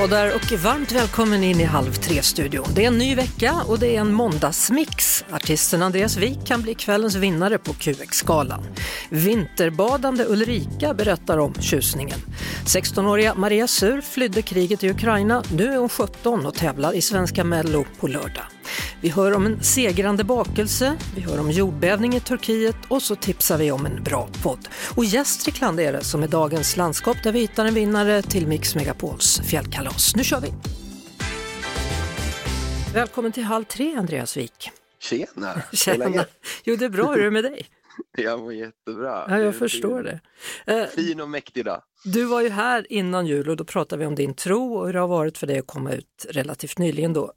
Applåder och varmt välkommen in i Halv tre-studion. Det är en ny vecka och det är en måndagsmix. Artisten Andreas Wik kan bli kvällens vinnare på QX-galan. Vinterbadande Ulrika berättar om tjusningen. 16-åriga Maria Sur flydde kriget i Ukraina. Nu är hon 17 och tävlar i Svenska Mello på lördag. Vi hör om en segrande bakelse, vi hör om jordbävning i Turkiet och så tipsar vi om en bra podd. Och Gästrikland är det som är dagens landskap där vi hittar en vinnare till Mix Megapols fjällkalas. Nu kör vi! Välkommen till Halv tre, Andreas Wik. Tjena! Tjena! Jo, det är bra. Hur är det med dig? Jag mår jättebra. Ja, jag förstår fin- det. Eh, Fin och mäktig dag. Du var ju här innan jul och då pratade vi om din tro och hur det har varit för dig att komma ut relativt nyligen då.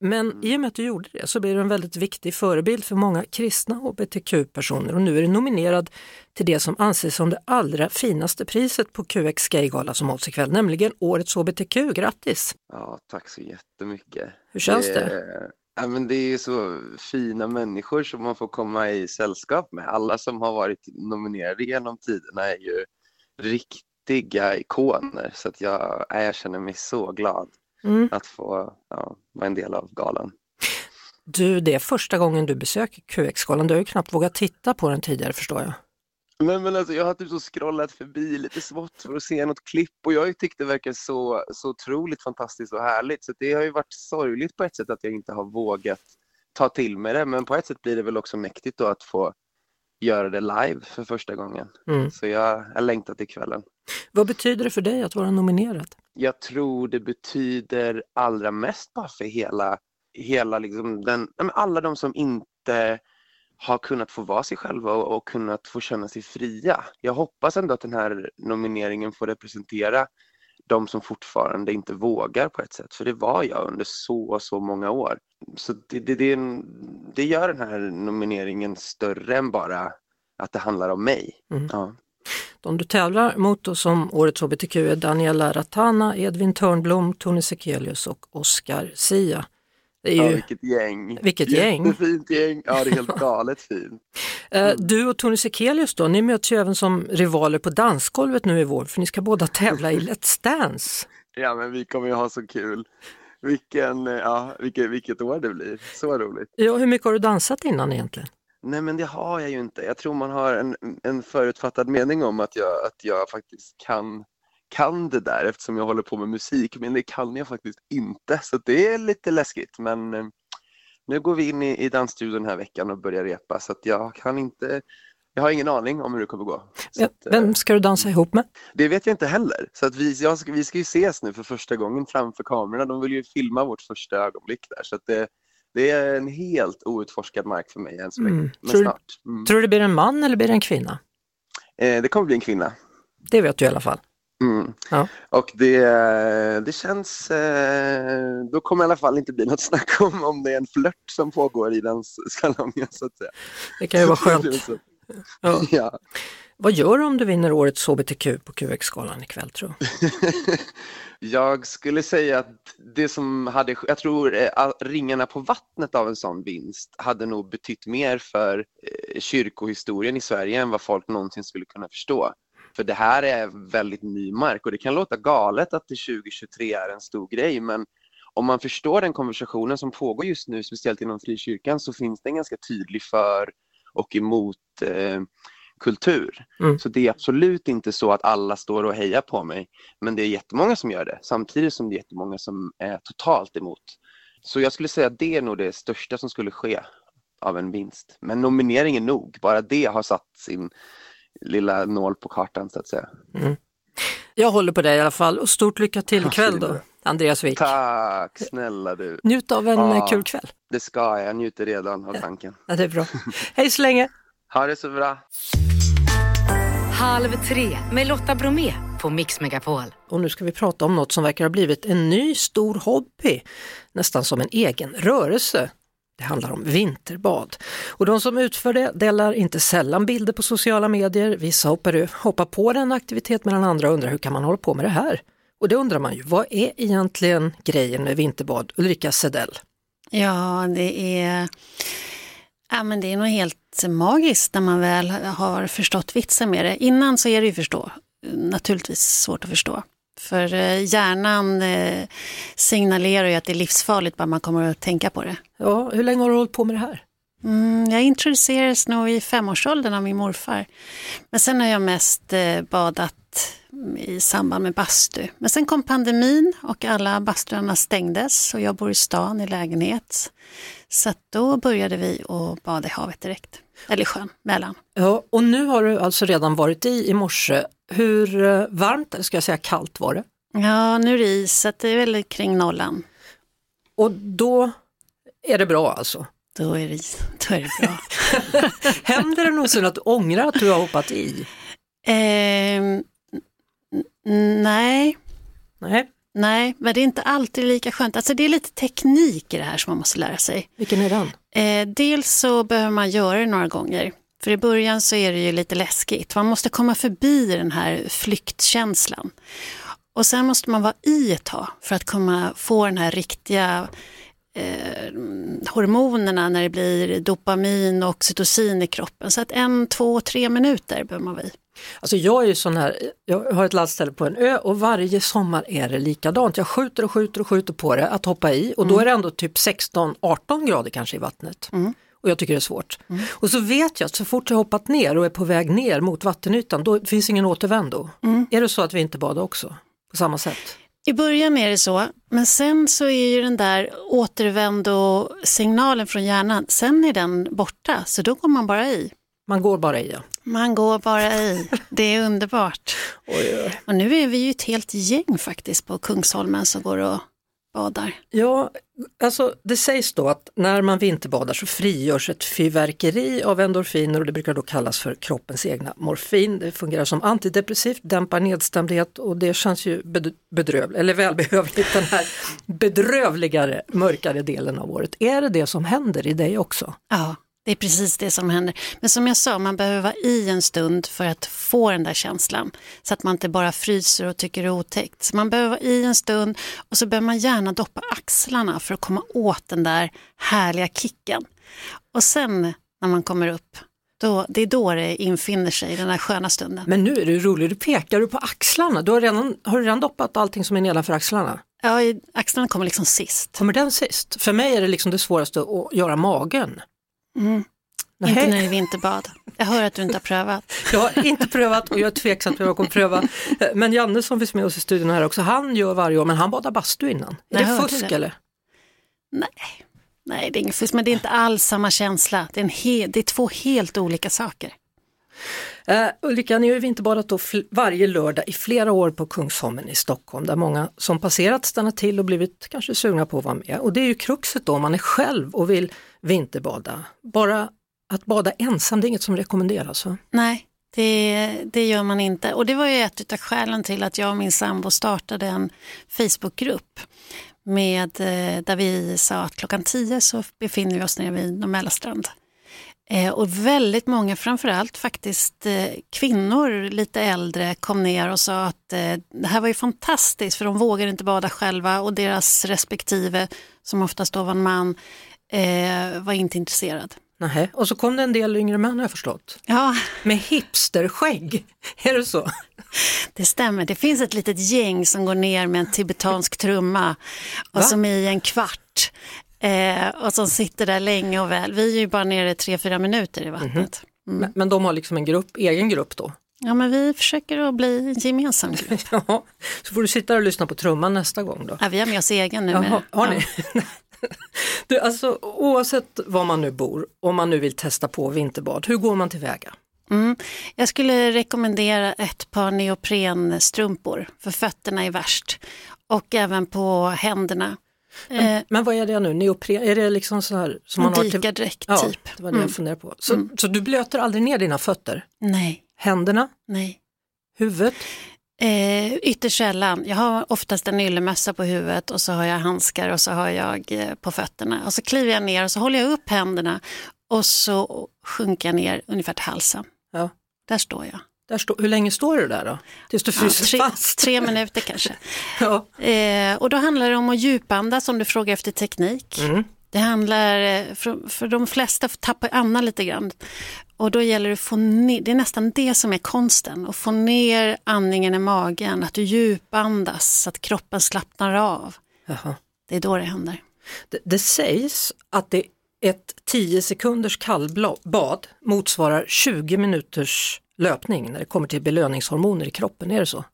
Men i och med att du gjorde det så blir du en väldigt viktig förebild för många kristna hbtq-personer och nu är du nominerad till det som anses som det allra finaste priset på QX Gaygala som hålls ikväll, nämligen Årets hbtq. Grattis! Ja, tack så jättemycket. Hur känns det? Ja, men det är ju så fina människor som man får komma i sällskap med. Alla som har varit nominerade genom tiderna är ju riktiga ikoner. Så att jag, ja, jag känner mig så glad Mm. att få ja, vara en del av galan. Du, det är första gången du besöker QX-galan. Du har ju knappt vågat titta på den tidigare förstår jag. Men, men alltså, jag har typ så scrollat förbi lite smått för att se något klipp och jag tyckte det verkar så, så otroligt fantastiskt och härligt. Så det har ju varit sorgligt på ett sätt att jag inte har vågat ta till mig det. Men på ett sätt blir det väl också mäktigt då att få göra det live för första gången. Mm. Så jag, jag längtar till kvällen. Vad betyder det för dig att vara nominerad? Jag tror det betyder allra mest bara för hela, hela liksom den, alla de som inte har kunnat få vara sig själva och, och kunnat få känna sig fria. Jag hoppas ändå att den här nomineringen får representera de som fortfarande inte vågar på ett sätt, för det var jag under så, så många år. Så det, det, det, det gör den här nomineringen större än bara att det handlar om mig. Mm. Ja. De du tävlar mot då som årets hbtq är Daniela Ratana, Edvin Törnblom, Tony Sekelius och Oscar Sia. Det är Ja, ju, vilket gäng! Vilket gäng. Jättefint gäng! Ja, det är helt galet fint. eh, du och Tony Sekelius då, ni möts ju även som rivaler på dansgolvet nu i vår för ni ska båda tävla i Let's Dance. Ja, men vi kommer ju ha så kul. Vilken, eh, ja, vilket, vilket år det blir. Så roligt. Ja, hur mycket har du dansat innan egentligen? Nej, men det har jag ju inte. Jag tror man har en, en förutfattad mening om att jag, att jag faktiskt kan, kan det där eftersom jag håller på med musik, men det kan jag faktiskt inte. Så det är lite läskigt, men eh, nu går vi in i, i dansstudion den här veckan och börjar repa, så att jag kan inte jag har ingen aning om hur det kommer gå. Ja, eh, Vem ska du dansa ihop med? Det vet jag inte heller. Så att vi, jag ska, vi ska ju ses nu för första gången framför kamerorna. De vill ju filma vårt första ögonblick där. Så det, det är en helt outforskad mark för mig än så länge. Mm. Men Tror du- snart. Mm. Tror du det blir en man eller blir det en kvinna? Eh, det kommer bli en kvinna. Det vet du i alla fall. Mm. Ja. Och det, det känns... Eh, då kommer i alla fall inte bli något snack om om det är en flört som pågår i den salongen så att säga. Det kan ju vara skönt. Ja. ja. Vad gör du om du vinner årets hbtq på QX-galan ikväll tror du? Jag skulle säga att det som hade, jag tror eh, ringarna på vattnet av en sån vinst hade nog betytt mer för eh, kyrkohistorien i Sverige än vad folk någonsin skulle kunna förstå. För det här är väldigt ny mark och det kan låta galet att det 2023 är en stor grej men om man förstår den konversationen som pågår just nu, speciellt inom frikyrkan, så finns det en ganska tydlig för och emot eh, kultur. Mm. Så det är absolut inte så att alla står och hejar på mig. Men det är jättemånga som gör det, samtidigt som det är jättemånga som är totalt emot. Så jag skulle säga att det är nog det största som skulle ske av en vinst. Men nomineringen nog, bara det har satt sin lilla nål på kartan så att säga. Jag håller på dig i alla fall och stort lycka till ikväll då. Andreas Wik. Tack snälla du. Njut av en Ja. eh, kul kväll. Det ska jag, jag njuter redan av tanken. Ja, det är bra. Hej så länge! Ha det så bra. Halv tre med Lotta Bromé på Mix Megapol. Och nu ska vi prata om något som verkar ha blivit en ny stor hobby, nästan som en egen rörelse. Det handlar om vinterbad. Och de som utför det delar inte sällan bilder på sociala medier. Vissa hoppar, hoppar på den aktivitet medan andra undrar hur kan man hålla på med det här? Och det undrar man ju, vad är egentligen grejen med vinterbad? Ulrika Sedell. Ja, det är, ja, men det är nog helt magiskt när man väl har förstått vitsen med det. Innan så är det ju förstå, naturligtvis svårt att förstå. För eh, hjärnan eh, signalerar ju att det är livsfarligt bara man kommer att tänka på det. Ja, hur länge har du hållit på med det här? Mm, jag introducerades nog i femårsåldern av min morfar. Men sen har jag mest eh, badat i samband med bastu. Men sen kom pandemin och alla bastuarna stängdes och jag bor i stan i lägenhet. Så då började vi att bada i havet direkt. Eller sjön, Mälaren. Ja, och nu har du alltså redan varit i i morse. Hur eh, varmt, eller ska jag säga kallt var det? Ja, nu är det is, så det är väl kring nollan. Och då är det bra alltså? Då är det, då är det bra. Händer det någonsin att du ångrar att du har hoppat i? N- nej, Nej, nej, men det är inte alltid lika skönt. Alltså det är lite teknik i det här som man måste lära sig. vilken är den? Eh, dels så behöver man göra det några gånger. För i början så är det ju lite läskigt. Man måste komma förbi den här flyktkänslan. Och sen måste man vara i ett tag för att komma få den här riktiga eh, hormonerna när det blir dopamin och oxytocin i kroppen. Så att en, två, tre minuter behöver man vara i. Alltså jag är ju sån här, jag har ett landställe på en ö och varje sommar är det likadant. Jag skjuter och skjuter och skjuter på det att hoppa i och då är det ändå typ 16-18 grader kanske i vattnet. Och jag tycker det är svårt. Och så vet jag att så fort jag hoppat ner och är på väg ner mot vattenytan då finns ingen återvändo. Är det så att vi inte badar också? På samma sätt? I början är det så, men sen så är ju den där återvändo-signalen från hjärnan, sen är den borta, så då går man bara i. Man går bara i. Ja. Man går bara i. Det är underbart. Och nu är vi ju ett helt gäng faktiskt på Kungsholmen som går och badar. Ja, alltså det sägs då att när man vinterbadar så frigörs ett fyrverkeri av endorfiner och det brukar då kallas för kroppens egna morfin. Det fungerar som antidepressivt, dämpar nedstämdhet och det känns ju bed- bedrövligt, eller välbehövligt den här bedrövligare, mörkare delen av året. Är det det som händer i dig också? Ja, det är precis det som händer. Men som jag sa, man behöver vara i en stund för att få den där känslan. Så att man inte bara fryser och tycker det är otäckt. Så man behöver vara i en stund och så behöver man gärna doppa axlarna för att komma åt den där härliga kicken. Och sen när man kommer upp, då, det är då det infinner sig, den där sköna stunden. Men nu är det roligt, du pekar du på axlarna. Du har, redan, har du redan doppat allting som är nedanför axlarna? Ja, axlarna kommer liksom sist. Kommer den sist? För mig är det liksom det svåraste att göra magen. Mm. Nej. Inte när det är vinterbad. Jag hör att du inte har prövat. Jag har inte prövat och jag är tveksam till vad jag kommer pröva. Men Janne som finns med oss i studion här också, han gör varje år, men han badar bastu innan. Är Jag det fusk det. eller? Nej, nej det är inget fusk, men det är inte alls samma känsla. Det är, en he- det är två helt olika saker. Uh, Ulrika, ni har ju vinterbadat då fl- varje lördag i flera år på Kungsholmen i Stockholm där många som passerat stannat till och blivit kanske sugna på att vara med. Och det är ju kruxet då om man är själv och vill vinterbada. Bara att bada ensam, det är inget som rekommenderas va? Nej, det, det gör man inte. Och det var ju ett av skälen till att jag och min sambo startade en Facebookgrupp med, eh, där vi sa att klockan 10 så befinner vi oss nere vid Norr Eh, och väldigt många, framförallt faktiskt eh, kvinnor lite äldre, kom ner och sa att eh, det här var ju fantastiskt för de vågar inte bada själva och deras respektive, som oftast då var en man, eh, var inte intresserad. Nähä. Och så kom det en del yngre män har jag förstått. Ja, Med hipsterskägg, är det så? Det stämmer. Det finns ett litet gäng som går ner med en tibetansk trumma och Va? som är i en kvart. Eh, och som sitter där länge och väl. Vi är ju bara nere tre, fyra minuter i vattnet. Men, men de har liksom en grupp, egen grupp då? Ja, men vi försöker att bli en gemensam grupp. Ja, så får du sitta och lyssna på trumman nästa gång då. Ja, vi har med oss egen nu. Jaha, har ni? Ja. Du, alltså, oavsett var man nu bor, om man nu vill testa på vinterbad, hur går man tillväga? Mm. Jag skulle rekommendera ett par neoprenstrumpor, för fötterna är värst. och även på händerna. Men, men vad är det nu? Neopren? Är det liksom så här som man har till... Dykardräkt Ja, typ. det var det jag funderade på. Så, så du blöter aldrig ner dina fötter? Nej, Händerna? nej. Huvudet? Eh, ytterst sällan. Jag har oftast en yllemössa på huvudet och så har jag handskar och så har jag eh, på fötterna. Och så kliver jag ner och så håller jag upp händerna och så sjunker jag ner ungefär till halsen. Ja. Där står jag. Där stå, hur länge står du där då? Tills du Ja, fryser tre, fast? tre minuter kanske. Ja. Eh, och då handlar det om att djupandas om du frågar efter teknik. Mm. Det handlar, eh, för, för de flesta tappar andan lite grann. Och då gäller det att få ner, det är nästan det som är konsten, att få ner andningen i magen, att du djupandas så att kroppen slappnar av. Jaha. Det är då det händer. Det, det sägs att det ett 10 sekunders kallbad motsvarar 20 minuters löpning när det kommer till belöningshormoner i kroppen, är det så?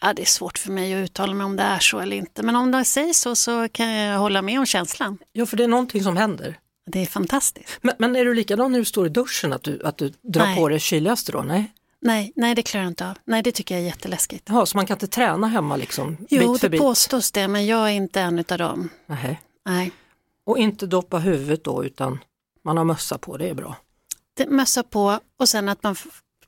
Ja, det är svårt för mig att uttala mig om det är så eller inte, men om det sägs så så kan jag hålla med om känslan. Ja, för det är någonting som händer. Det är fantastiskt. Men, men är du likadan när du står i duschen, att du, att du drar Nej. på dig kyligaste då? Nej? Nej, nej, det klarar jag inte av. Nej, det tycker jag är jätteläskigt. Jaha, så man kan inte träna hemma liksom? Jo, bit för det bit? påstås det, men jag är inte en av dem. Nej. Nej. Och inte doppa huvudet då, utan man har mössa på, det är bra. Det, mössa på och sen att man,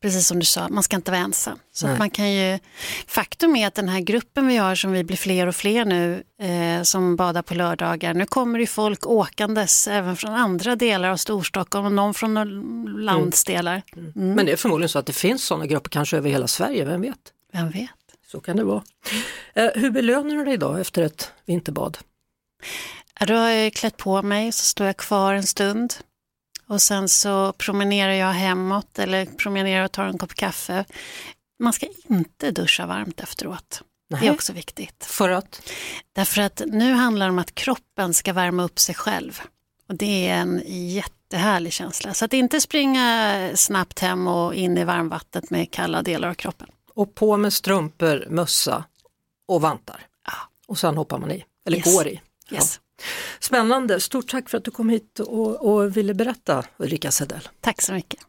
precis som du sa, man ska inte vara ensam. Så man kan ju, faktum är att den här gruppen vi har som vi blir fler och fler nu eh, som badar på lördagar, nu kommer det folk åkandes även från andra delar av Storstockholm och någon från landsdelar. Mm. Men det är förmodligen så att det finns sådana grupper kanske över hela Sverige, vem vet? Vem vet? Så kan det vara. Eh, hur belönar du dig då efter ett vinterbad? Då har jag klätt på mig så står jag kvar en stund och sen så promenerar jag hemåt eller promenerar och tar en kopp kaffe. Man ska inte duscha varmt efteråt. Det är Nej. också viktigt. För att? Därför att nu handlar det om att kroppen ska värma upp sig själv. Och det är en jättehärlig känsla. Så att inte springa snabbt hem och in i varmvattnet med kalla delar av kroppen. Och på med strumpor, mössa och vantar. Ja. Och sen hoppar man i, eller Yes. går i. Yes. Spännande, stort tack för att du kom hit och, och ville berätta Ulrika Sedell. Tack så mycket.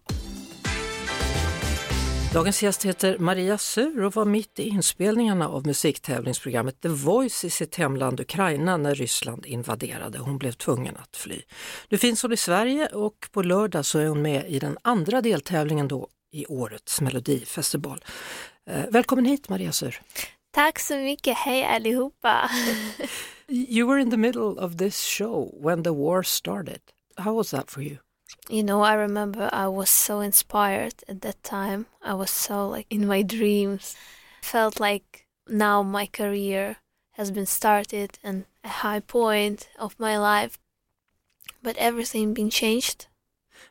Dagens gäst heter Maria Sur och var mitt i inspelningarna av musiktävlingsprogrammet The Voice i sitt hemland Ukraina när Ryssland invaderade. Hon blev tvungen att fly. Nu finns hon i Sverige och på lördag så är hon med i den andra deltävlingen då i årets melodifestival. Eh, välkommen hit Maria Sur. Tack så mycket, hej allihopa. You were in the middle of this show when the war started. How was that for you? You know, I remember I was so inspired at that time. I was so like in my dreams. Felt like now my career has been started and a high point of my life. But everything been changed.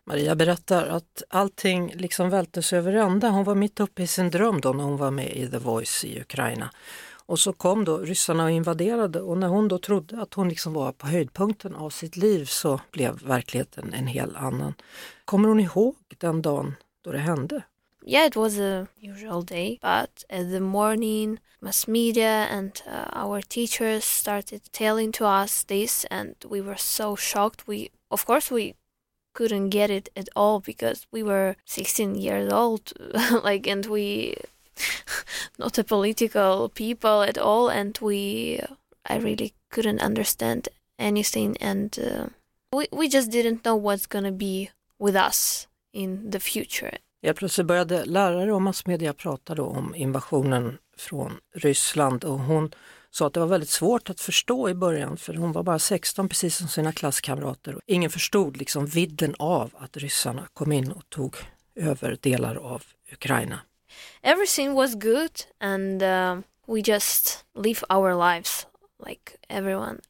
Maria berättar att allting liksom vältes över ända. Hon var mitt uppe i sin dröm då när hon var med i The Voice i Ukraina. Och så kom då ryssarna och invaderade och när hon då trodde att hon liksom var på höjdpunkten av sitt liv så blev verkligheten en hel annan. Kommer hon ihåg den dagen då det hände? Yeah, it was a usual day, but at the morning, mass media and uh, our teachers started telling to us this, and we were so shocked. We, of course, we couldn't get it at all because we were 16 years old, like, and we not a political people at all, and we, I really couldn't understand anything, and uh, we we just didn't know what's gonna be with us in the future. Helt plötsligt började lärare och massmedia prata då om invasionen från Ryssland och hon sa att det var väldigt svårt att förstå i början för hon var bara 16 precis som sina klasskamrater. och Ingen förstod liksom vidden av att ryssarna kom in och tog över delar av Ukraina everything was good and uh, we just live our lives like everyone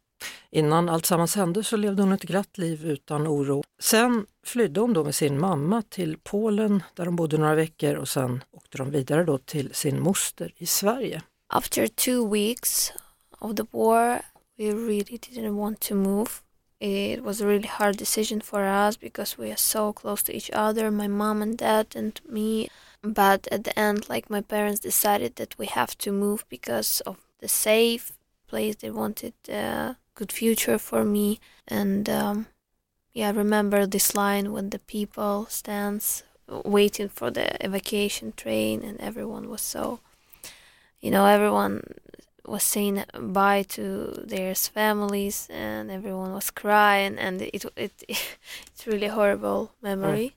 Innan allt sammans hände så levde hon ett glatt liv utan oro. Sen flydde hon då med sin mamma till Polen där de bodde några veckor och sen åkte de vidare då till sin moster i Sverige. after two weeks of the war we really didn't want to move it was a really hard decision for us because we are so close to each other my mom and dad and me but at the end like my parents decided that we have to move because of the safe place. They wanted a good future for me. And um, yeah i remember this line when the people stands waiting for the evacuation train and everyone was so you know everyone was saying bye to their families and everyone was crying. And it it it's really horrible memory.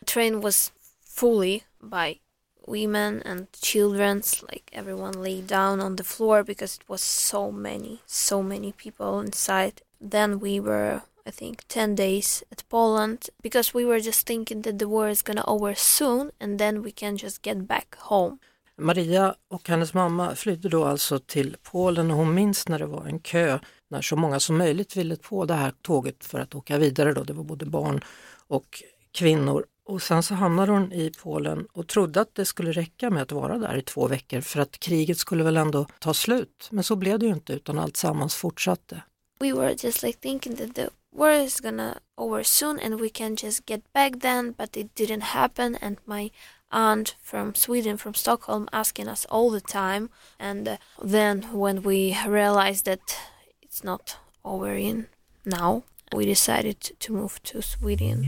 The train was fully by women and children. like everyone lay down on the floor because it was so many so many people inside then we were i think 10 days at poland because we were just thinking that the war is gonna over soon and then we can just get back home Maria och hennes mamma flydde då alltså till Polen och hon minns när det var en kö när så många som möjligt ville på det här tåget för att åka vidare. Då. Det var både barn och kvinnor. Och sen så hamnade hon i Polen och trodde att det skulle räcka med att vara där i två veckor för att kriget skulle väl ändå ta slut. Men så blev det ju inte utan allt sammans fortsatte. we were just like thinking that the war is gonna over soon and we can just get back then but it didn't happen and my aunt from sweden from stockholm asking us all the time and uh, then when we realized that it's not over in now we decided to, to move to sweden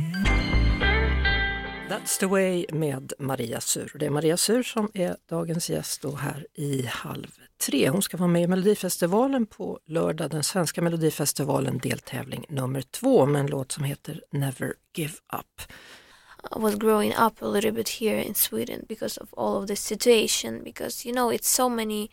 That's the way med Maria Sur. Det är Maria Sur som är dagens gäst då här i Halv tre. Hon ska vara med i Melodifestivalen på lördag, den svenska Melodifestivalen deltävling nummer två med en låt som heter Never Give Up. I was growing up a little bit here in Sweden because of all of this situation because you know it's so many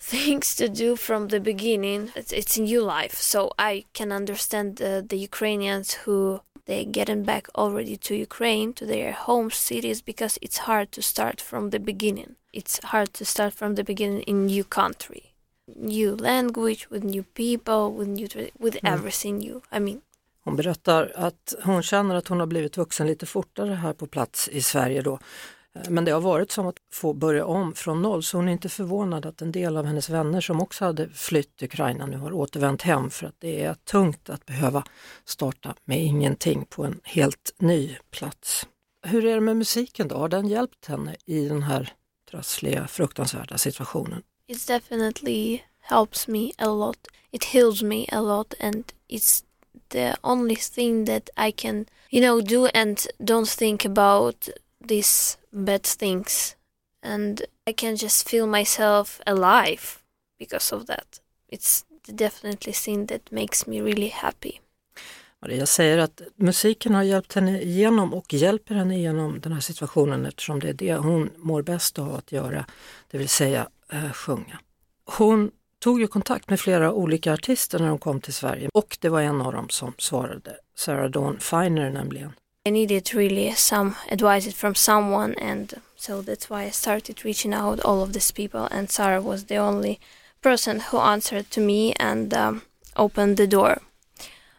things to do from the beginning. It's, it's a new life so I can understand the, the Ukrainians who they getting back already to Ukraine to their home cities because it's hard to start from the beginning. It's hard to start from the beginning in new country. New language with new people with new with everything new I mean. Hon berättar att hon känner att hon har blivit vuxen lite fortare här på plats i Sverige då. Eh, men det har varit som att få börja om från noll så hon är inte förvånad att en del av hennes vänner som också hade flytt Ukraina nu har återvänt hem för att det är tungt att behöva starta med ingenting på en helt ny plats. Hur är det med musiken då? Har den hjälpt henne i den här trassliga, fruktansvärda situationen? it definitely helps me a lot. It heals me a lot, and it's the only thing that I can, you know, do and don't think about these bad things. And I can just feel myself alive because of that. It's definitely thing that makes me really happy. Maria säger att musiken har hjälpt henne igenom och hjälper henne igenom den här situationen eftersom det är det hon mår bäst av att göra, det vill säga äh, sjunga. Hon tog ju kontakt med flera olika artister när de kom till Sverige och det var en av dem som svarade, Sarah Dawn Finer nämligen. I needed really some advice from someone, and so that's why I started reaching out all of these people. And Sarah was the only person who answered to me and um, opened the door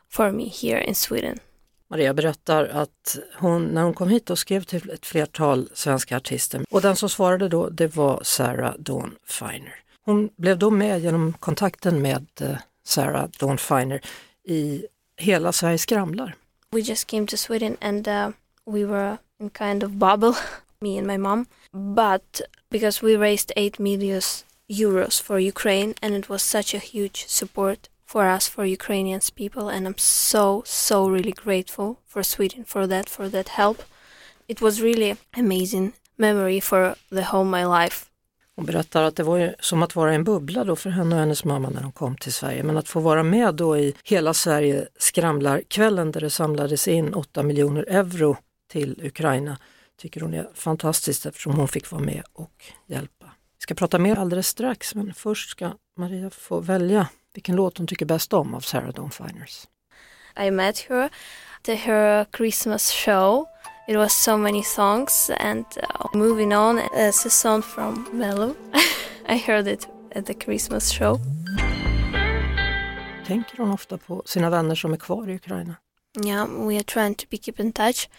for me here in Sweden. Maria berättar att hon, när hon kom hit och skrev till ett flertal svenska artister och den som svarade då det var Sarah Dawn Finer. Hon blev då med genom kontakten med eh, Sarah Dawn Finer i Hela Sverige skramlar. We just came to Sweden and uh, we were in kind of bubble, me and my mom. But because we raised 8 million euros for Ukraine and it was such a huge support for us, for Ukrainians people, and I'm so, so really grateful for Sweden for that, for that help. It was really amazing memory for the whole my life. Hon berättar att det var ju som att vara i en bubbla då för henne och hennes mamma när de kom till Sverige. Men att få vara med då i Hela Sverige skramlar-kvällen där det samlades in 8 miljoner euro till Ukraina tycker hon är fantastiskt eftersom hon fick vara med och hjälpa. Vi ska prata mer alldeles strax men först ska Maria få välja vilken låt hon tycker bäst om av Sarah Dawn Finers. I met her to her Christmas show. It was so many songs, and uh, moving on as a song from Mello. I heard it at the Christmas show. Tänker hon ofta på sina vänner som är kvar i Ukraina? Yeah, we are trying to be keep in touch.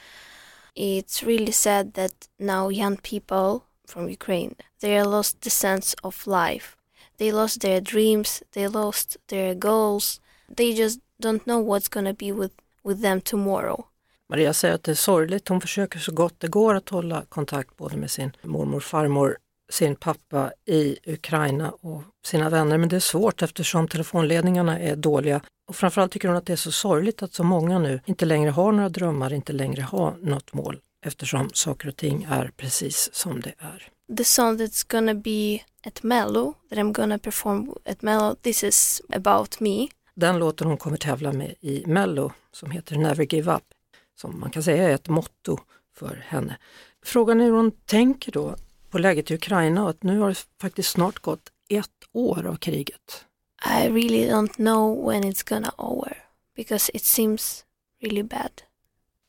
It's really sad that now young people from Ukraine they lost the sense of life. They lost their dreams. They lost their goals. They just don't know what's gonna be with with them tomorrow. Maria säger att det är sorgligt. Hon försöker så gott det går att hålla kontakt både med sin mormor, farmor, sin pappa i Ukraina och sina vänner. Men det är svårt eftersom telefonledningarna är dåliga. Och framförallt tycker hon att det är så sorgligt att så många nu inte längre har några drömmar, inte längre har något mål eftersom saker och ting är precis som det är. the song that's gonna be at Mello, that I'm gonna perform at Mello, this is about me. Den låten hon kommer tävla med i Mello som heter Never Give Up, som man kan säga är ett motto för henne. Frågan är hur hon tänker då på läget i Ukraina och att nu har det faktiskt snart gått ett år av kriget. I really don't know when it's gonna over because it seems really bad.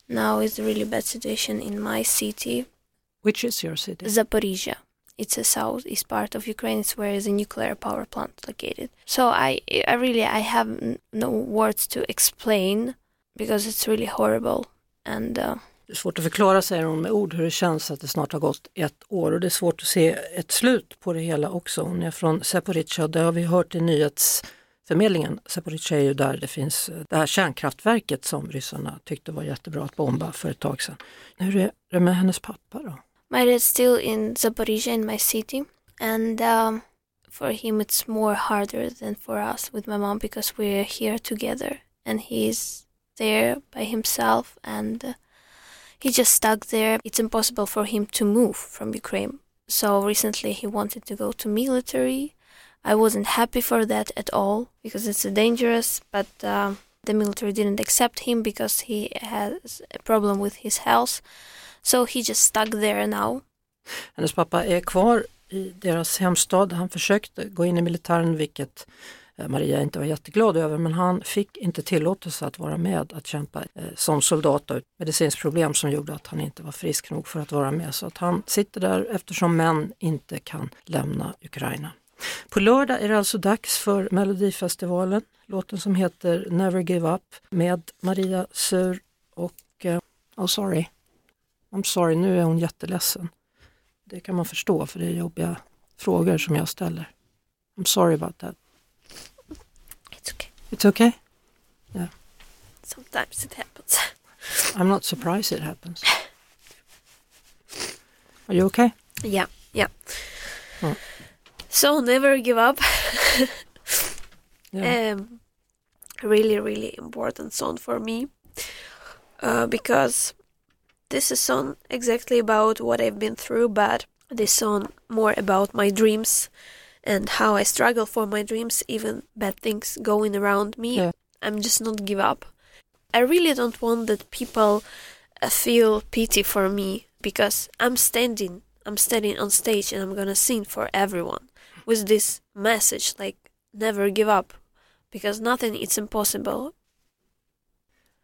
Now it's a really bad situation in my city, Which is your city? Zaporizhia. It's a southeast part of Ukraine. It's where is a nuclear power plant located. So I, I really, I have no words to explain because it's really horrible. And uh, Det är svårt att förklara, säger hon med ord, hur det känns att det snart har gått ett år och det är svårt att se ett slut på det hela också. Hon är från Zaporizjzja och det har vi hört i nyhetsförmedlingen. Zaporizjzja är ju där det finns eh, det här kärnkraftverket som ryssarna tyckte var jättebra att bomba för ett tag sedan. Hur är det med hennes pappa då? my dad's still in Zaporizhia in my city. And um, for him, it's more harder than for us with my mom because we're here together and he's there by himself and uh, he just stuck there. It's impossible for him to move from Ukraine. So recently he wanted to go to military. I wasn't happy for that at all because it's dangerous, but um, the military didn't accept him because he has a problem with his health. So he just stuck there now. Hennes pappa är kvar i deras hemstad. Han försökte gå in i militären vilket Eh, Maria inte var jätteglad över men han fick inte tillåtelse att vara med att kämpa eh, som soldat. då. medicinskt problem som gjorde att han inte var frisk nog för att vara med. Så att han sitter där eftersom män inte kan lämna Ukraina. På lördag är det alltså dags för Melodifestivalen. Låten som heter Never Give Up med Maria Sur och eh, Oh sorry. I'm sorry, nu är hon jätteledsen. Det kan man förstå för det är jobbiga frågor som jag ställer. I'm sorry about that. It's okay. Yeah. Sometimes it happens. I'm not surprised it happens. Are you okay? Yeah, yeah. Mm. So never give up. Yeah. Um, really, really important song for me uh, because this is song exactly about what I've been through, but this song more about my dreams and how I struggle for my dreams, even bad things going around me. Yeah. I'm just not give up. I really don't want that people uh, feel pity for me because I'm standing, I'm standing on stage and I'm gonna sing for everyone with this message like never give up because nothing is impossible.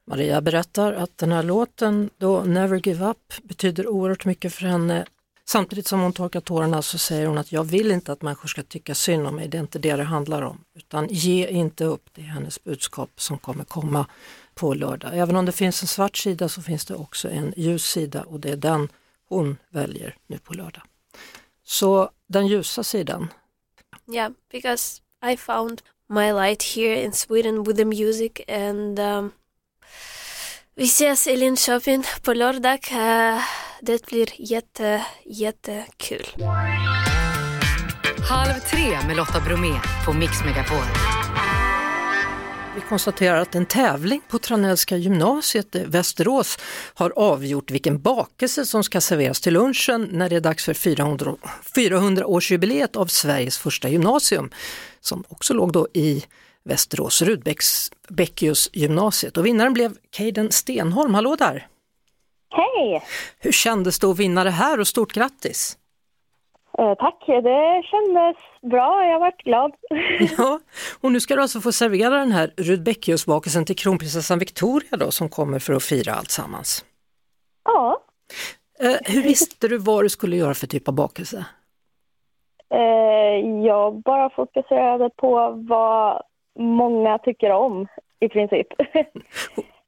Maria berättar att den här låten, då Never Give Up, betyder oerhört mycket för henne. Samtidigt som hon torkar tårarna så säger hon att jag vill inte att människor ska tycka synd om mig, det är inte det det handlar om. Utan ge inte upp, det är hennes budskap som kommer komma på lördag. Även om det finns en svart sida så finns det också en ljus sida och det är den hon väljer nu på lördag. Så den ljusa sidan, Yeah, because I found my light here in Sweden with the music and um, vi ses i Linköping på lördag. Uh, det blir jätte, jättekul. Halv tre med Lotta Bromé på Mix Megapol. Vi konstaterar att en tävling på Tranellska gymnasiet i Västerås har avgjort vilken bakelse som ska serveras till lunchen när det är dags för 400, 400-årsjubileet av Sveriges första gymnasium som också låg då i Västerås, Rudbeckius gymnasiet. Och vinnaren blev Caden Stenholm. Hallå där! Hej! Hur kändes det att vinna det här och stort grattis! Eh, tack, det kändes bra. Jag varit glad. Ja, och nu ska du alltså få servera den här Rudbeckius-bakelsen till kronprinsessan Victoria då som kommer för att fira allt sammans. ja, Eh, hur visste du vad du skulle göra för typ av bakelse? eh, jag bara fokuserade på vad många tycker om i princip.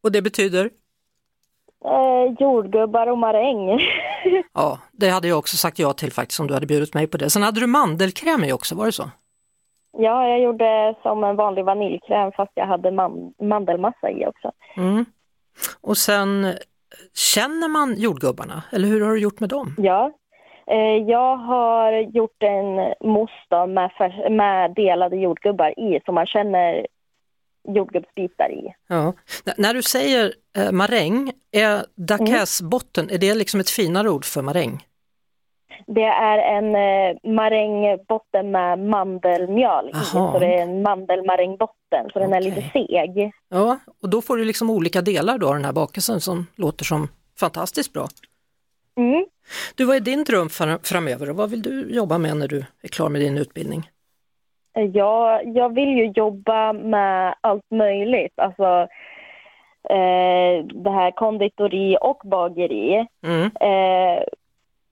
Och det betyder? Eh, jordgubbar och maräng. Ja, det hade jag också sagt ja till faktiskt om du hade bjudit mig på det. Sen hade du mandelkräm i också, var det så? ja, jag gjorde som en vanlig vaniljkräm fast jag hade man- mandelmassa i också. Mm. Och sen, eh, känner man jordgubbarna eller hur har du gjort med dem? Ja, eh, jag har gjort en mousse med, med delade jordgubbar i som man känner jordgubbsbitar i. Ja. N- när du säger eh, maräng, är Dakes botten, är det liksom ett finare ord för maräng? Det är en eh, marängbotten med mandelmjöl i. Så det är en mandelmarängbotten, så den är lite seg. Ja, och då får du liksom olika delar då av den här bakelsen som låter som fantastiskt bra. Mm. Du, vad är din dröm fram- framöver och vad vill du jobba med när du är klar med din utbildning? Jag, jag vill ju jobba med allt möjligt. Alltså eh, det här konditori och bageri. Mm. Eh,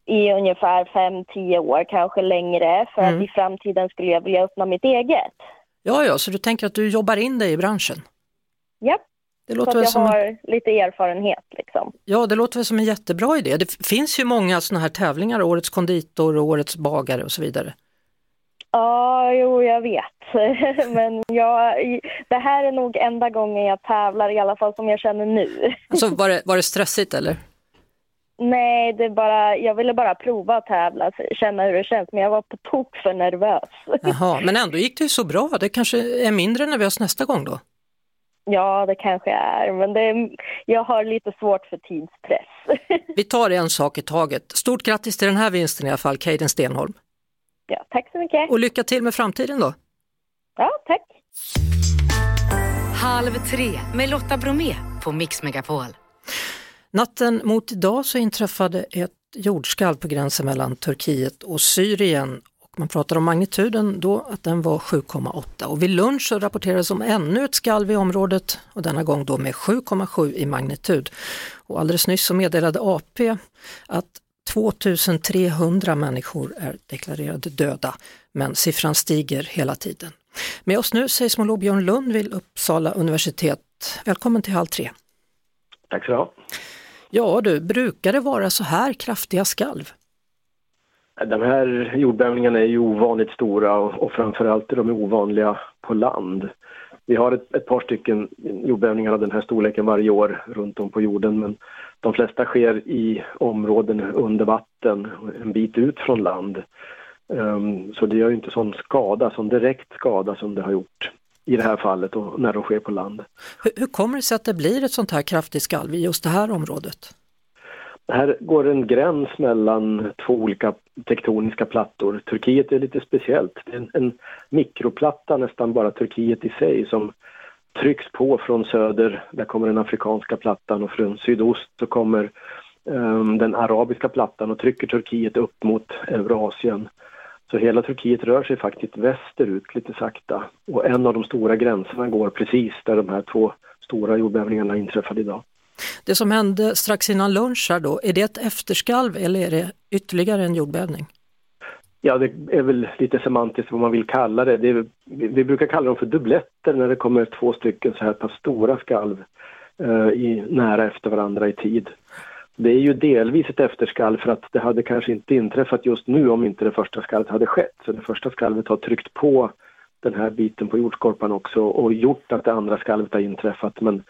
I ungefär fem tio år, kanske längre. För Mm. att i framtiden skulle jag vilja öppna mitt eget. Ja, ja, så du tänker att du jobbar in dig i branschen? Ja, Det så låter, att väl jag som har lite erfarenhet liksom. ja, det låter väl som en jättebra idé. Det finns ju många sådana här tävlingar, Årets konditor och Årets bagare och så vidare. Ja, jo, jag vet. Men jag, det här är nog enda gången jag tävlar, i alla fall som jag känner nu. Alltså, var, det, var det stressigt eller? Nej, det är bara, jag ville bara prova att tävla, känna hur det känns, men jag var på tok för nervös. Jaha, men ändå gick det ju så bra. Det kanske är mindre nervöst nästa gång då? Ja, det kanske är, men det, jag har lite svårt för tidspress. Vi tar en sak i taget. Stort grattis till den här vinsten i alla fall, Keiden Stenholm. Ja, tack så mycket. Och lycka till med framtiden då. Ja, tack. Halv tre med Lotta Bromé på Mix Megapol. Natten mot idag så inträffade ett jordskalv på gränsen mellan Turkiet och Syrien. Och man pratar om magnituden då att den var 7,8 och vid lunch så rapporterades om ännu ett skalv i området och denna gång då med 7,7 i magnitud. Och alldeles nyss så meddelade AP att 2300 människor är deklarerade döda men siffran stiger hela tiden. Med oss nu seismolog Björn Lund vid Uppsala universitet. Välkommen till Halv tre. Tack så du ha. Ja du, brukar det vara så här kraftiga skalv? De här jordbävningarna är ju ovanligt stora och, framförallt är de ovanliga på land. Vi har ett, ett par stycken jordbävningar av den här storleken varje år runt om på jorden men de flesta sker i områden under vatten, en bit ut från land. Ehm, så det gör inte sån skada, sån direkt skada som det har gjort i det här fallet och när de sker på land. Hur, hur kommer det sig att det blir ett sånt här kraftigt skalv i just det här området? Här går en gräns mellan två olika tektoniska plattor. Turkiet är lite speciellt. Det är en, en mikroplatta, nästan bara Turkiet i sig, som trycks på från söder. Där kommer den afrikanska plattan och från sydost så kommer um, den arabiska plattan och trycker Turkiet upp mot Eurasien. Så hela Turkiet rör sig faktiskt västerut lite sakta. Och en av de stora gränserna går precis där de här två stora jordbävningarna inträffade idag. Det som hände strax innan lunch här då, är det ett efterskalv eller är det ytterligare en jordbävning? Ja, det är väl lite semantiskt vad man vill kalla det. det är, vi, vi brukar kalla dem för dubbletter när det kommer två stycken så här pass stora skalv eh, i, nära efter varandra i tid. Det är ju delvis ett efterskalv för att det hade kanske inte inträffat just nu om inte det första skalvet hade skett. Så det första skalvet har tryckt på den här biten på jordskorpan också och gjort att det andra skalvet har inträffat. Men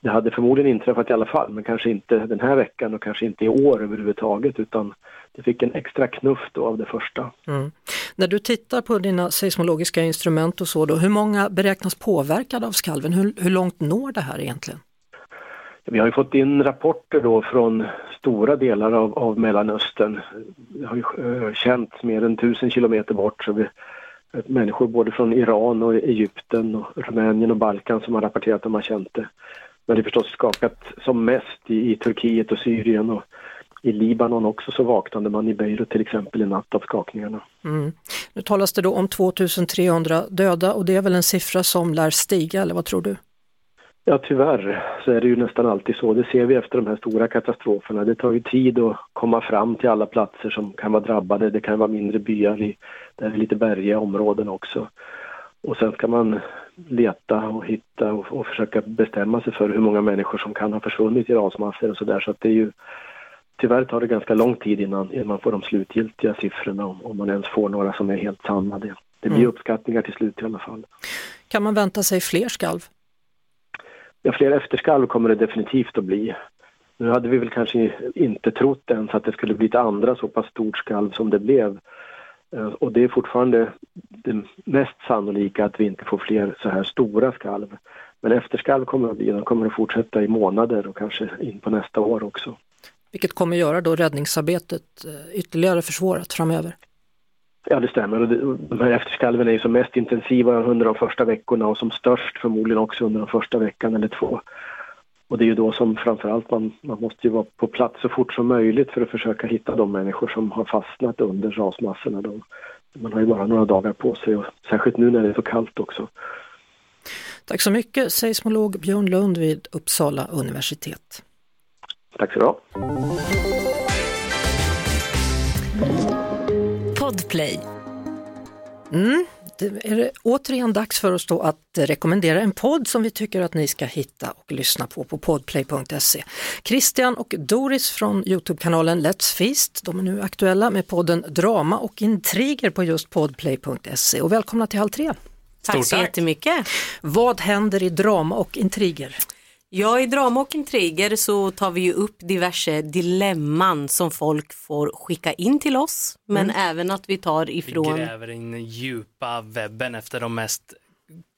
det hade förmodligen inträffat i alla fall, men kanske inte den här veckan och kanske inte i år överhuvudtaget utan det fick en extra knuff då av det första. Mm. När du tittar på dina seismologiska instrument och så då, hur många beräknas påverkade av skalven? Hur, hur långt når det här egentligen? Vi har ju fått in rapporter då från stora delar av, av Mellanöstern. Det har ju uh, känts mer än tusen kilometer bort. Så vi, människor både från Iran och Egypten och Rumänien och Balkan som har rapporterat att de har känt det. Men det förstås skakat som mest i, i Turkiet och Syrien och i Libanon också så vaknade man i Beirut till exempel i natt av skakningarna. Mm. Nu talas det då om 2300 döda och det är väl en siffra som lär stiga eller vad tror du? Ja tyvärr så är det ju nästan alltid så. Det ser vi efter de här stora katastroferna. Det tar ju tid att komma fram till alla platser som kan vara drabbade. Det kan vara mindre byar i där är lite bergiga områden också. Och sen ska man leta och hitta och, och, försöka bestämma sig för hur många människor som kan ha försvunnit i rasmassor och sådär. Så att det är ju tyvärr tar det ganska lång tid innan, innan man får de slutgiltiga siffrorna om, om man ens får några som är helt sanna. Det, det blir mm. uppskattningar till slut i alla fall. Kan man vänta sig fler skalv? Ja, fler efterskalv kommer det definitivt att bli. Nu hade vi väl kanske inte trott ens att det skulle bli ett andra så pass stort skalv som det blev. Och det är fortfarande det mest sannolika att vi inte får fler så här stora skalv. Men efterskalv kommer att bli, de kommer att fortsätta i månader och kanske in på nästa år också. vilket kommer göra då räddningsarbetet eh, ytterligare försvårat framöver. Ja, det stämmer. Och det, de här efterskalven är ju som mest intensiva under de första veckorna och som störst förmodligen också under den första veckan eller två. Och det är ju då som framförallt man, man måste ju vara på plats så fort som möjligt för att försöka hitta de människor som har fastnat under rasmassorna. Då. Man har ju bara några dagar på sig och särskilt nu när det är så kallt också. Tack så mycket seismolog Björn Lund vid Uppsala universitet. Tack så du ha. Podplay. Mm, är det återigen dags för oss då att rekommendera en podd som vi tycker att ni ska hitta och lyssna på på podplay.se. Christian och Doris från Youtube-kanalen Let's Feast, de är nu aktuella med podden Drama och intriger på just podplay.se och välkomna till Halv tre. Tack så jättemycket. Vad händer i drama och intriger? Ja, i drama och intriger så tar vi ju upp diverse dilemman som folk får skicka in till oss, men Mm. även att vi tar ifrån Vi gräver in djupa webben efter de mest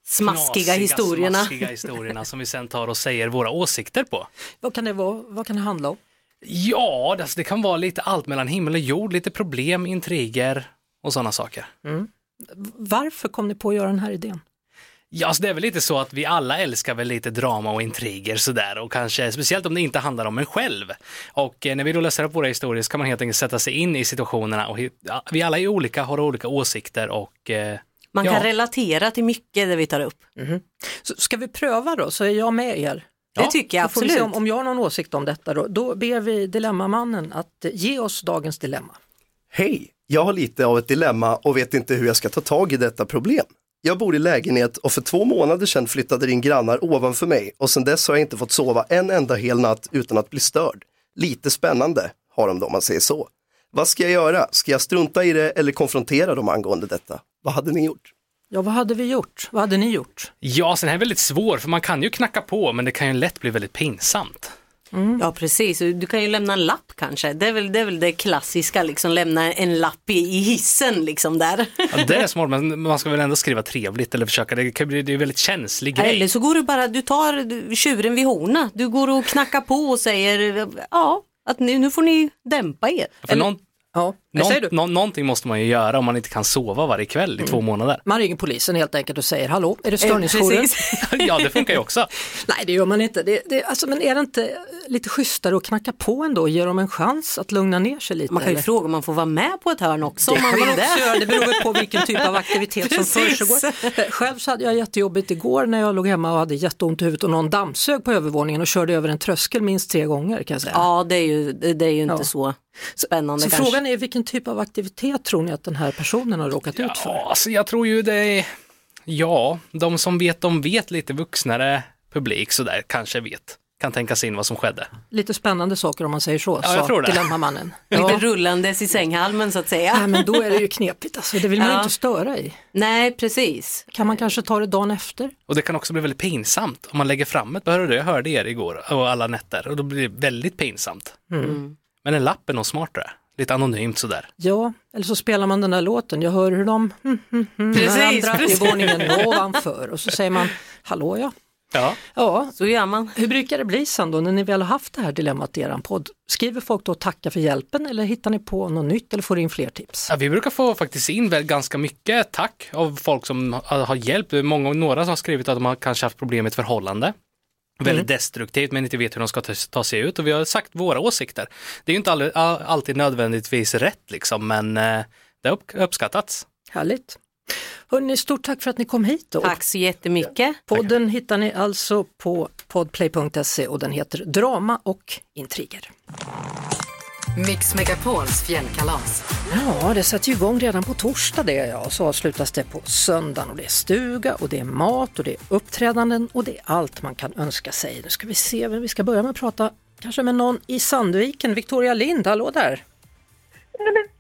smaskiga knasiga, historierna. smaskiga historierna som vi sen tar och säger våra åsikter på. Vad kan det vara? Vad kan det handla om? Ja, alltså det kan vara lite allt mellan himmel och jord, lite problem, intriger och sådana saker. Mm. Varför kom ni på att göra den här idén? Ja, alltså det är väl lite så att vi alla älskar väl lite drama och intriger sådär och kanske speciellt om det inte handlar om en själv. Och eh, när vi då läser upp våra historier så kan man helt enkelt sätta sig in i situationerna och ja, vi alla är olika, har olika åsikter och eh, Man ja. kan relatera till mycket det vi tar upp. Så ska vi pröva då, så är jag med er? Det tycker jag Så får vi se absolut. om, om jag har någon åsikt om detta då, då ber vi Dilemmamannen att eh, ge oss dagens dilemma. Hej! Jag har lite av ett dilemma och vet inte hur jag ska ta tag i detta problem. Jag bor i lägenhet och för två månader sedan flyttade in grannar ovanför mig och sedan dess har jag inte fått sova en enda hel natt utan att bli störd. Lite spännande har de då om man säger så. Vad ska jag göra? Ska jag strunta i det eller konfrontera dem angående detta? Vad hade ni gjort? Ja, vad hade vi gjort? Vad hade ni gjort? Ja, sen är det väldigt svår för man kan ju knacka på men det kan ju lätt bli väldigt pinsamt. Ja precis, du kan ju lämna en lapp kanske. Det är väl det, är väl det klassiska, liksom lämna en lapp i, i hissen liksom där. Ja, det är smart, men man ska väl ändå skriva trevligt eller försöka, det, kan bli, det är en väldigt känslig grej. Eller så går du bara, du tar tjuren vid horna. Du går och knackar på och säger ja, att nu, nu får ni dämpa er. För någon, ja, någon, nå, någonting måste man ju göra om man inte kan sova varje kväll i två månader. Man ringer polisen helt enkelt och säger hallå, är det störningsjouren? precis. ja, det funkar ju också. Nej, det gör man inte. Det, det, alltså, men är det inte lite schysstare att knacka på ändå och ge dem en chans att lugna ner sig lite? Man kan ju eller? fråga om man får vara med på ett hörn också Det om man vill man också göra, det beror väl på vilken typ av aktivitet som försiggår. Eh, Själv så hade jag jättejobbigt igår när jag låg hemma och hade jätteont i huvudet och någon dammsög på övervåningen och körde över en tröskel minst tre gånger kan jag säga. Ja, det är ju, det är ju inte Ja. så spännande Så kanske. frågan är vilken typ av aktivitet tror ni att den här personen har råkat ut för? Ja, alltså jag tror ju det är, ja, de som vet, de vet lite vuxnare publik sådär kanske vet, kan tänka sig in vad som skedde. Lite spännande saker om man säger så, Ja, jag tror det. Dilemmamannen. Lite Ja. rullandes i sänghalmen så att säga. Nej, men då är det ju knepigt alltså, det vill man Ja. inte störa i. Nej, precis. Kan man kanske ta det dagen efter? Och det kan också bli väldigt pinsamt om man lägger fram ett, hörde du, jag hörde er igår och alla nätter och då blir det väldigt pinsamt. Mm. Men en lapp är nog smartare, lite anonymt sådär. Ja, eller så spelar man den där låten, jag hör hur de mm, mm, mm, Precis, varandra precis. i våningen ovanför och så säger man hallå ja. Ja. Ja, så gör man. Hur brukar det bli sen då när ni väl har haft det här dilemmat i er podd? Skriver folk då tacka för hjälpen eller hittar ni på något nytt eller får in fler tips? Ja, vi brukar få faktiskt in väl ganska mycket tack av folk som har, har hjälpt. Det är många, några som har skrivit att de har kanske haft problem med ett förhållande. Väldigt destruktivt men inte vet hur de ska ta, ta sig ut och vi har sagt våra åsikter. Det är ju inte all, all, alltid nödvändigtvis rätt liksom men eh, det har upp, uppskattats. Härligt. Hörrni, stort tack för att ni kom hit. Då. Tack så jättemycket. Podden hittar ni alltså på podplay.se och den heter Drama och intriger. Mix Megapols fjällkalas. Ja, det sätter ju igång redan på torsdag det ja, och så avslutas det på söndagen och det är stuga och det är mat och det är uppträdanden och det är allt man kan önska sig. Nu ska vi se, vem vi ska börja med att prata kanske med någon i Sandviken, Victoria Lind, hallå där!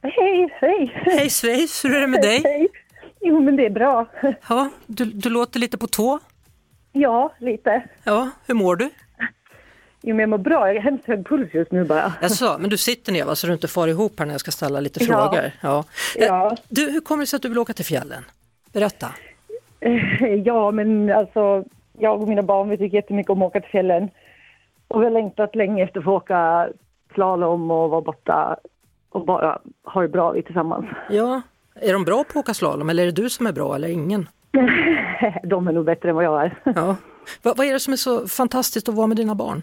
Hej, hej! Hej svejs, hur är det med dig? Hej. Jo, men det är bra. Ja, du, du låter lite på tå. Ja, lite. Ja, hur mår du? Jo, men jag mår bra. Jag har hemskt hög puls just nu bara. Jaså, men du sitter ner va, så du inte far ihop här när jag ska ställa lite Ja. frågor? Ja. Ja. Du, hur kommer det sig att du vill åka till fjällen? Berätta. Eh, Ja, men alltså, jag och mina barn vi tycker jättemycket om att åka till fjällen. Och vi har längtat länge efter att få åka slalom och vara borta och bara ha det bra i tillsammans. Ja, är de bra på att åka slalom eller är det du som är bra eller ingen? de är nog bättre än vad jag är. Ja. Vad, vad är det som är så fantastiskt att vara med dina barn?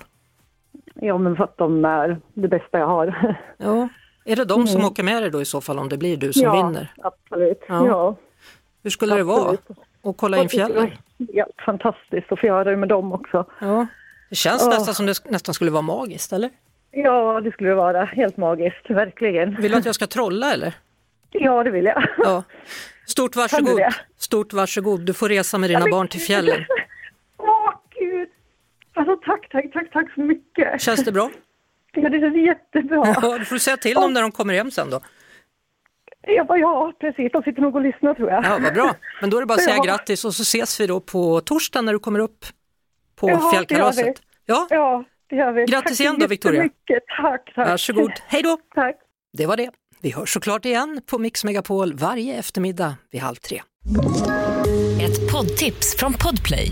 Ja, men för att de är det bästa jag har. Ja. Är det de som Mm. åker med dig då i så fall om det blir du som ja, vinner? absolut. Ja. Ja. Hur skulle det vara Absolut. att kolla in fjällen? Ja, fantastiskt att få göra det med dem också. Ja. Det känns Åh. nästan som det nästan skulle vara magiskt, eller? Ja, det skulle det vara. Helt magiskt, verkligen. Vill du att jag ska trolla eller? Ja, det vill jag. Ja. Stort varsågod. Stort varsågod. Du får resa med dina barn till fjällen. Alltså tack, tack, tack, tack så mycket. Känns det bra? Ja, det känns jättebra. Ja, du får säga till dem när de kommer hem sen då. Jag bara, ja, precis. De sitter nog och lyssnar tror jag. Ja, vad bra. Men då är det bara att säga Ja. grattis och så ses vi då på torsdag när du kommer upp på Ja, fjällkalaset. Ja, Ja, det gör vi. Grattis tack så igen då, Victoria. Tack, tack. varsågod. Hej då! Tack. Det var det. Vi hörs såklart igen på Mix Megapol varje eftermiddag vid halv tre. Ett poddtips från Podplay.